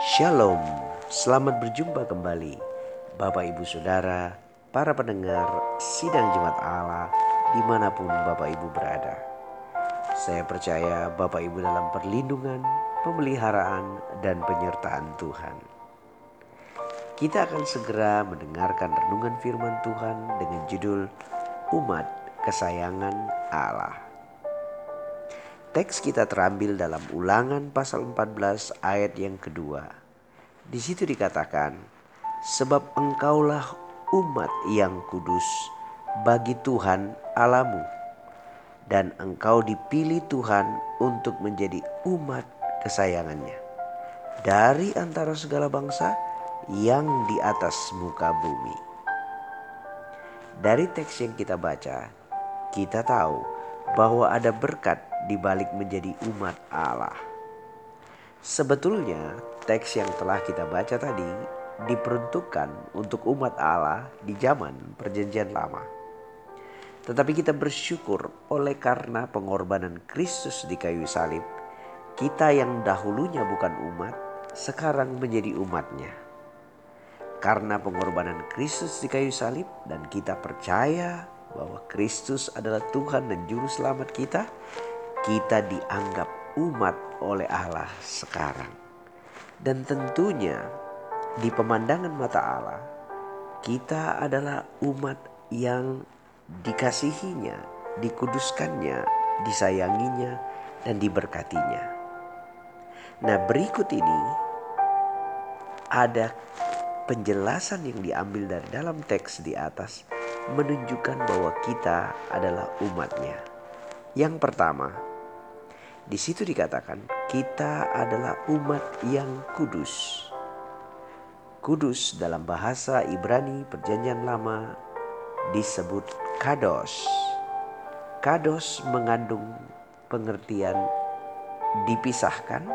Shalom, selamat berjumpa kembali Bapak Ibu Saudara, para pendengar Sidang Jemaat Allah di mana pun Bapak Ibu berada. Saya percaya Bapak Ibu dalam perlindungan, pemeliharaan, dan penyertaan Tuhan. Kita akan segera mendengarkan renungan firman Tuhan dengan judul Umat Kesayangan Allah. Teks kita terambil dalam ulangan pasal 14 ayat yang kedua. Di situ dikatakan, sebab engkaulah umat yang kudus bagi Tuhan Alamu. Dan engkau dipilih Tuhan untuk menjadi umat kesayangannya. Dari antara segala bangsa yang di atas muka bumi. Dari teks yang kita baca, kita tahu bahwa ada berkat di balik menjadi umat Allah. Sebetulnya teks yang telah kita baca tadi diperuntukkan untuk umat Allah di zaman Perjanjian Lama. Tetapi kita bersyukur oleh karena pengorbanan Kristus di kayu salib, kita yang dahulunya bukan umat, sekarang menjadi umatnya. Karena pengorbanan Kristus di kayu salib dan kita percaya bahwa Kristus adalah Tuhan dan Juru Selamat kita, kita dianggap umat oleh Allah sekarang. Dan tentunya di pemandangan mata Allah, kita adalah umat yang dikasihinya, dikuduskannya, disayanginya, dan diberkatinya. Nah berikut ini ada penjelasan yang diambil dari dalam teks di atas menunjukkan bahwa kita adalah umatnya. Yang pertama, di situ dikatakan kita adalah umat yang kudus. Kudus dalam bahasa Ibrani Perjanjian Lama disebut kados. Kados mengandung pengertian dipisahkan,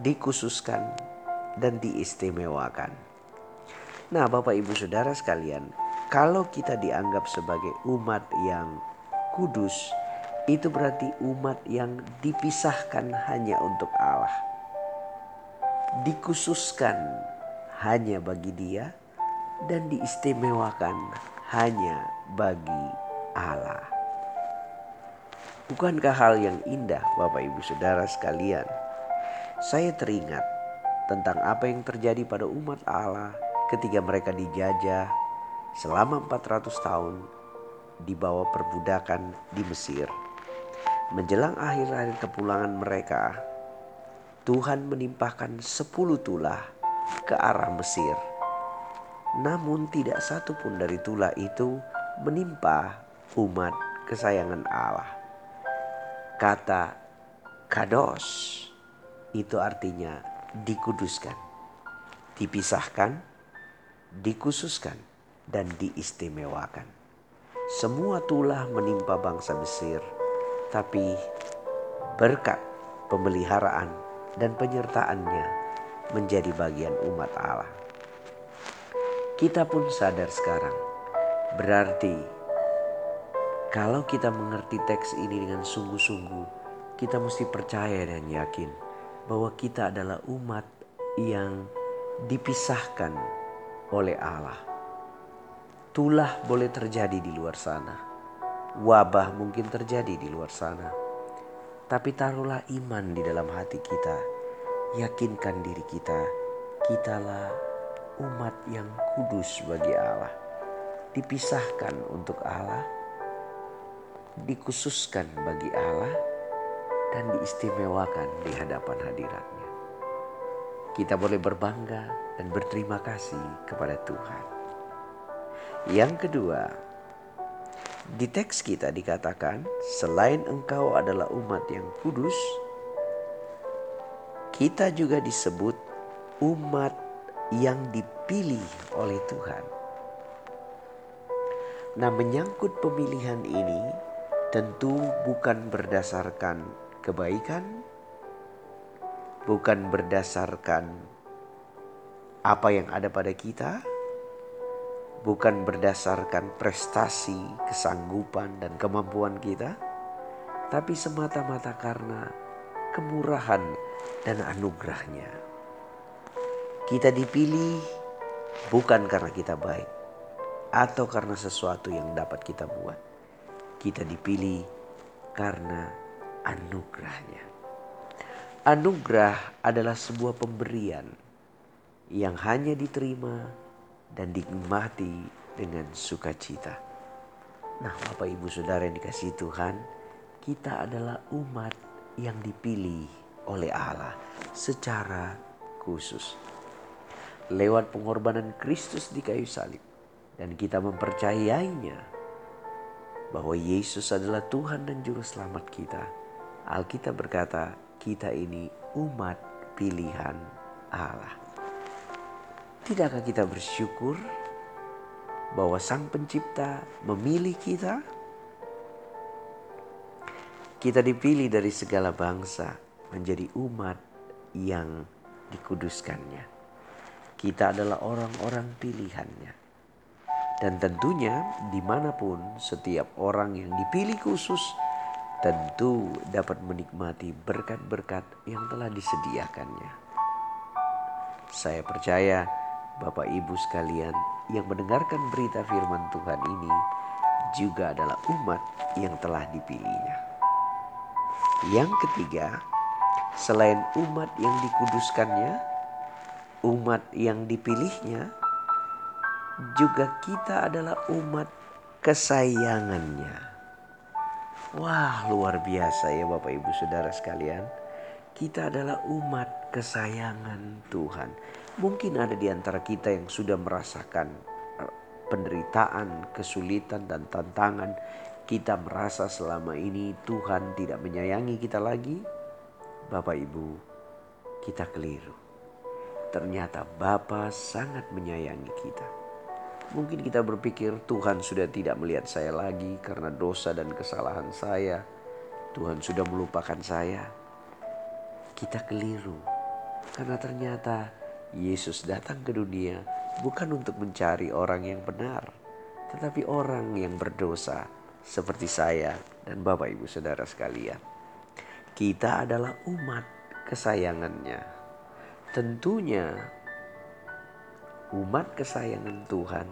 dikhususkan, dan diistimewakan. Nah, Bapak Ibu Saudara sekalian, kalau kita dianggap sebagai umat yang kudus, itu berarti umat yang dipisahkan hanya untuk Allah. Dikhususkan hanya bagi dia dan diistimewakan hanya bagi Allah. Bukankah hal yang indah Bapak Ibu Saudara sekalian? Saya teringat tentang apa yang terjadi pada umat Allah ketika mereka dijajah selama 400 tahun di bawah perbudakan di Mesir. Menjelang akhir-akhir kepulangan mereka, Tuhan menimpahkan sepuluh tulah ke arah Mesir. Namun tidak satu pun dari tulah itu menimpa umat kesayangan Allah. Kata kados itu artinya dikuduskan, dipisahkan, dikhususkan, dan diistimewakan. Semua tulah menimpa bangsa Mesir tapi berkat pemeliharaan dan penyertaannya menjadi bagian umat Allah. Kita pun sadar sekarang, berarti kalau kita mengerti teks ini dengan sungguh-sungguh, kita mesti percaya dan yakin bahwa kita adalah umat yang dipisahkan oleh Allah. Tulah boleh terjadi di luar sana Wabah mungkin terjadi di luar sana. Tapi taruhlah iman di dalam hati kita. Yakinkan diri kita, kitalah umat yang kudus bagi Allah. Dipisahkan untuk Allah, dikhususkan bagi Allah, dan diistimewakan di hadapan hadiratnya. Kita boleh berbangga dan berterima kasih kepada Tuhan. Yang kedua, di teks kita dikatakan, selain engkau adalah umat yang kudus, kita juga disebut umat yang dipilih oleh Tuhan. Nah, menyangkut pemilihan ini tentu bukan berdasarkan kebaikan, bukan berdasarkan apa yang ada pada kita, bukan berdasarkan prestasi, kesanggupan, dan kemampuan kita, tapi semata-mata karena kemurahan dan anugerahnya. Kita dipilih bukan karena kita baik atau karena sesuatu yang dapat kita buat. Kita dipilih karena anugerahnya. Anugerah adalah sebuah pemberian yang hanya diterima dan dinikmati dengan sukacita. Nah, Bapak Ibu Saudara yang dikasih Tuhan, kita adalah umat yang dipilih oleh Allah secara khusus. Lewat pengorbanan Kristus di kayu salib dan kita mempercayainya bahwa Yesus adalah Tuhan dan juru selamat kita. Alkitab berkata, kita ini umat pilihan Allah. Tidakkah kita bersyukur bahwa Sang Pencipta memilih kita? Kita dipilih dari segala bangsa menjadi umat yang dikuduskannya. Kita adalah orang-orang pilihannya. Dan tentunya di mana pun setiap orang yang dipilih khusus tentu dapat menikmati berkat-berkat yang telah disediakannya. Saya percaya Bapak Ibu sekalian yang mendengarkan berita firman Tuhan ini juga adalah umat yang telah dipilihnya. Yang ketiga, selain umat yang dikuduskannya, umat yang dipilihnya, juga kita adalah umat kesayangannya. Wah, luar biasa ya Bapak Ibu Saudara sekalian. Kita adalah umat kesayangan Tuhan. Mungkin ada di antara kita yang sudah merasakan eh, penderitaan, kesulitan, dan tantangan kita merasa selama ini Tuhan tidak menyayangi kita lagi, Bapak Ibu, kita keliru. Ternyata Bapa sangat menyayangi kita. Mungkin kita berpikir Tuhan sudah tidak melihat saya lagi karena dosa dan kesalahan saya. Tuhan sudah melupakan saya. Kita keliru. Karena ternyata Yesus datang ke dunia bukan untuk mencari orang yang benar, tetapi orang yang berdosa seperti saya dan Bapak Ibu Saudara sekalian. Kita adalah umat kesayangannya. Tentunya umat kesayangan Tuhan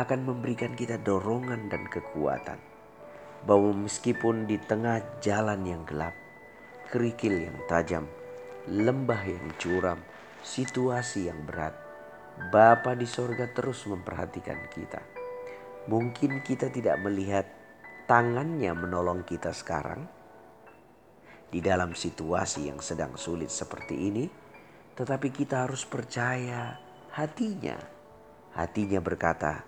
akan memberikan kita dorongan dan kekuatan. Bahwa meskipun di tengah jalan yang gelap, kerikil yang tajam, lembah yang curam, situasi yang berat, Bapa di sorga terus memperhatikan kita. Mungkin kita tidak melihat tangannya menolong kita sekarang di dalam situasi yang sedang sulit seperti ini, tetapi kita harus percaya hatinya. Hatinya berkata,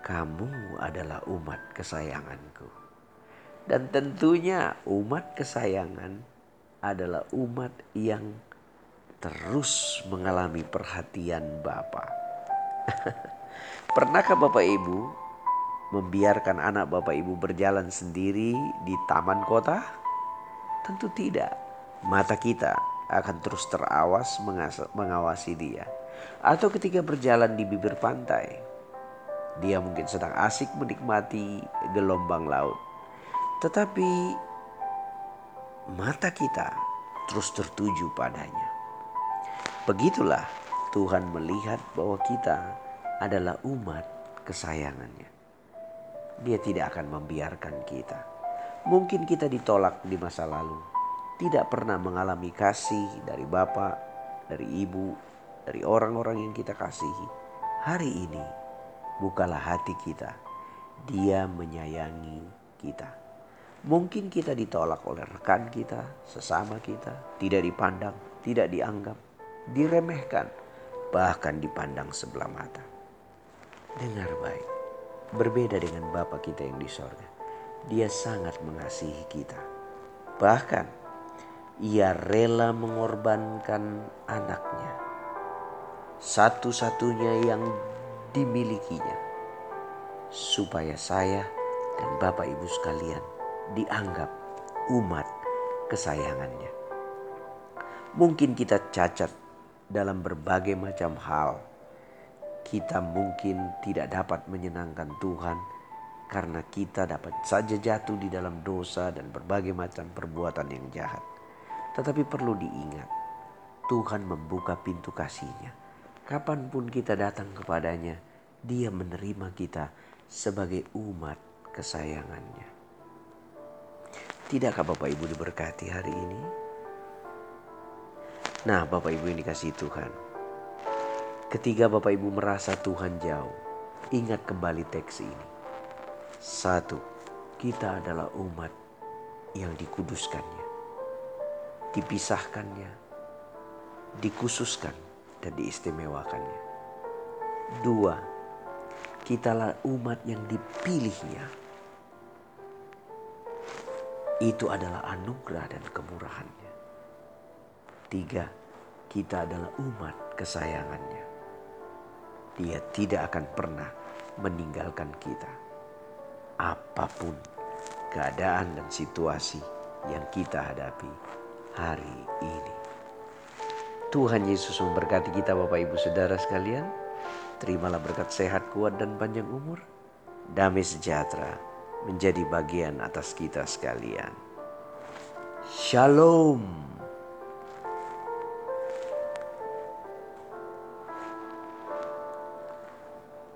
"Kamu adalah umat kesayanganku." Dan tentunya umat kesayangan adalah umat yang terus mengalami perhatian Bapa. Pernahkah Bapak Ibu membiarkan anak bapak ibu berjalan sendiri di taman kota? Tentu tidak. Mata kita akan terus terawas mengawasi dia. Atau ketika berjalan di bibir pantai, dia mungkin sedang asik menikmati gelombang laut. Tetapi mata kita terus tertuju padanya. Begitulah Tuhan melihat bahwa kita adalah umat kesayangannya dia tidak akan membiarkan kita. Mungkin kita ditolak di masa lalu, tidak pernah mengalami kasih dari bapak, dari ibu, dari orang-orang yang kita kasihi. Hari ini, bukalah hati kita. Dia menyayangi kita. Mungkin kita ditolak oleh rekan kita, sesama kita, tidak dipandang, tidak dianggap, diremehkan, bahkan dipandang sebelah mata. Dengar baik Berbeda dengan Bapa kita yang di sorga. Dia sangat mengasihi kita. Bahkan ia rela mengorbankan anaknya. Satu-satunya yang dimilikinya. Supaya saya dan Bapak Ibu sekalian dianggap umat kesayangannya. Mungkin kita cacat dalam berbagai macam hal kita mungkin tidak dapat menyenangkan Tuhan karena kita dapat saja jatuh di dalam dosa dan berbagai macam perbuatan yang jahat. Tetapi perlu diingat, Tuhan membuka pintu kasihnya kapan pun kita datang kepadanya, dia menerima kita sebagai umat kesayangannya. Tidakkah Bapak Ibu diberkati hari ini? Nah Bapak Ibu ini kasih Tuhan. Ketika Bapak Ibu merasa Tuhan jauh, ingat kembali teks ini. Satu, kita adalah umat yang dikuduskannya, dipisahkannya, dikhususkan, dan diistimewakannya. Dua, kitalah umat yang dipilihnya. Itu adalah anugerah dan kemurahannya. Tiga, kita adalah umat kesayangannya. Dia tidak akan pernah meninggalkan kita. Apa pun keadaan dan situasi yang kita hadapi hari ini. Tuhan Yesus memberkati kita Bapak Ibu Saudara sekalian. Terimalah berkat sehat, kuat dan panjang umur. Damai sejahtera menjadi bagian atas kita sekalian. Shalom.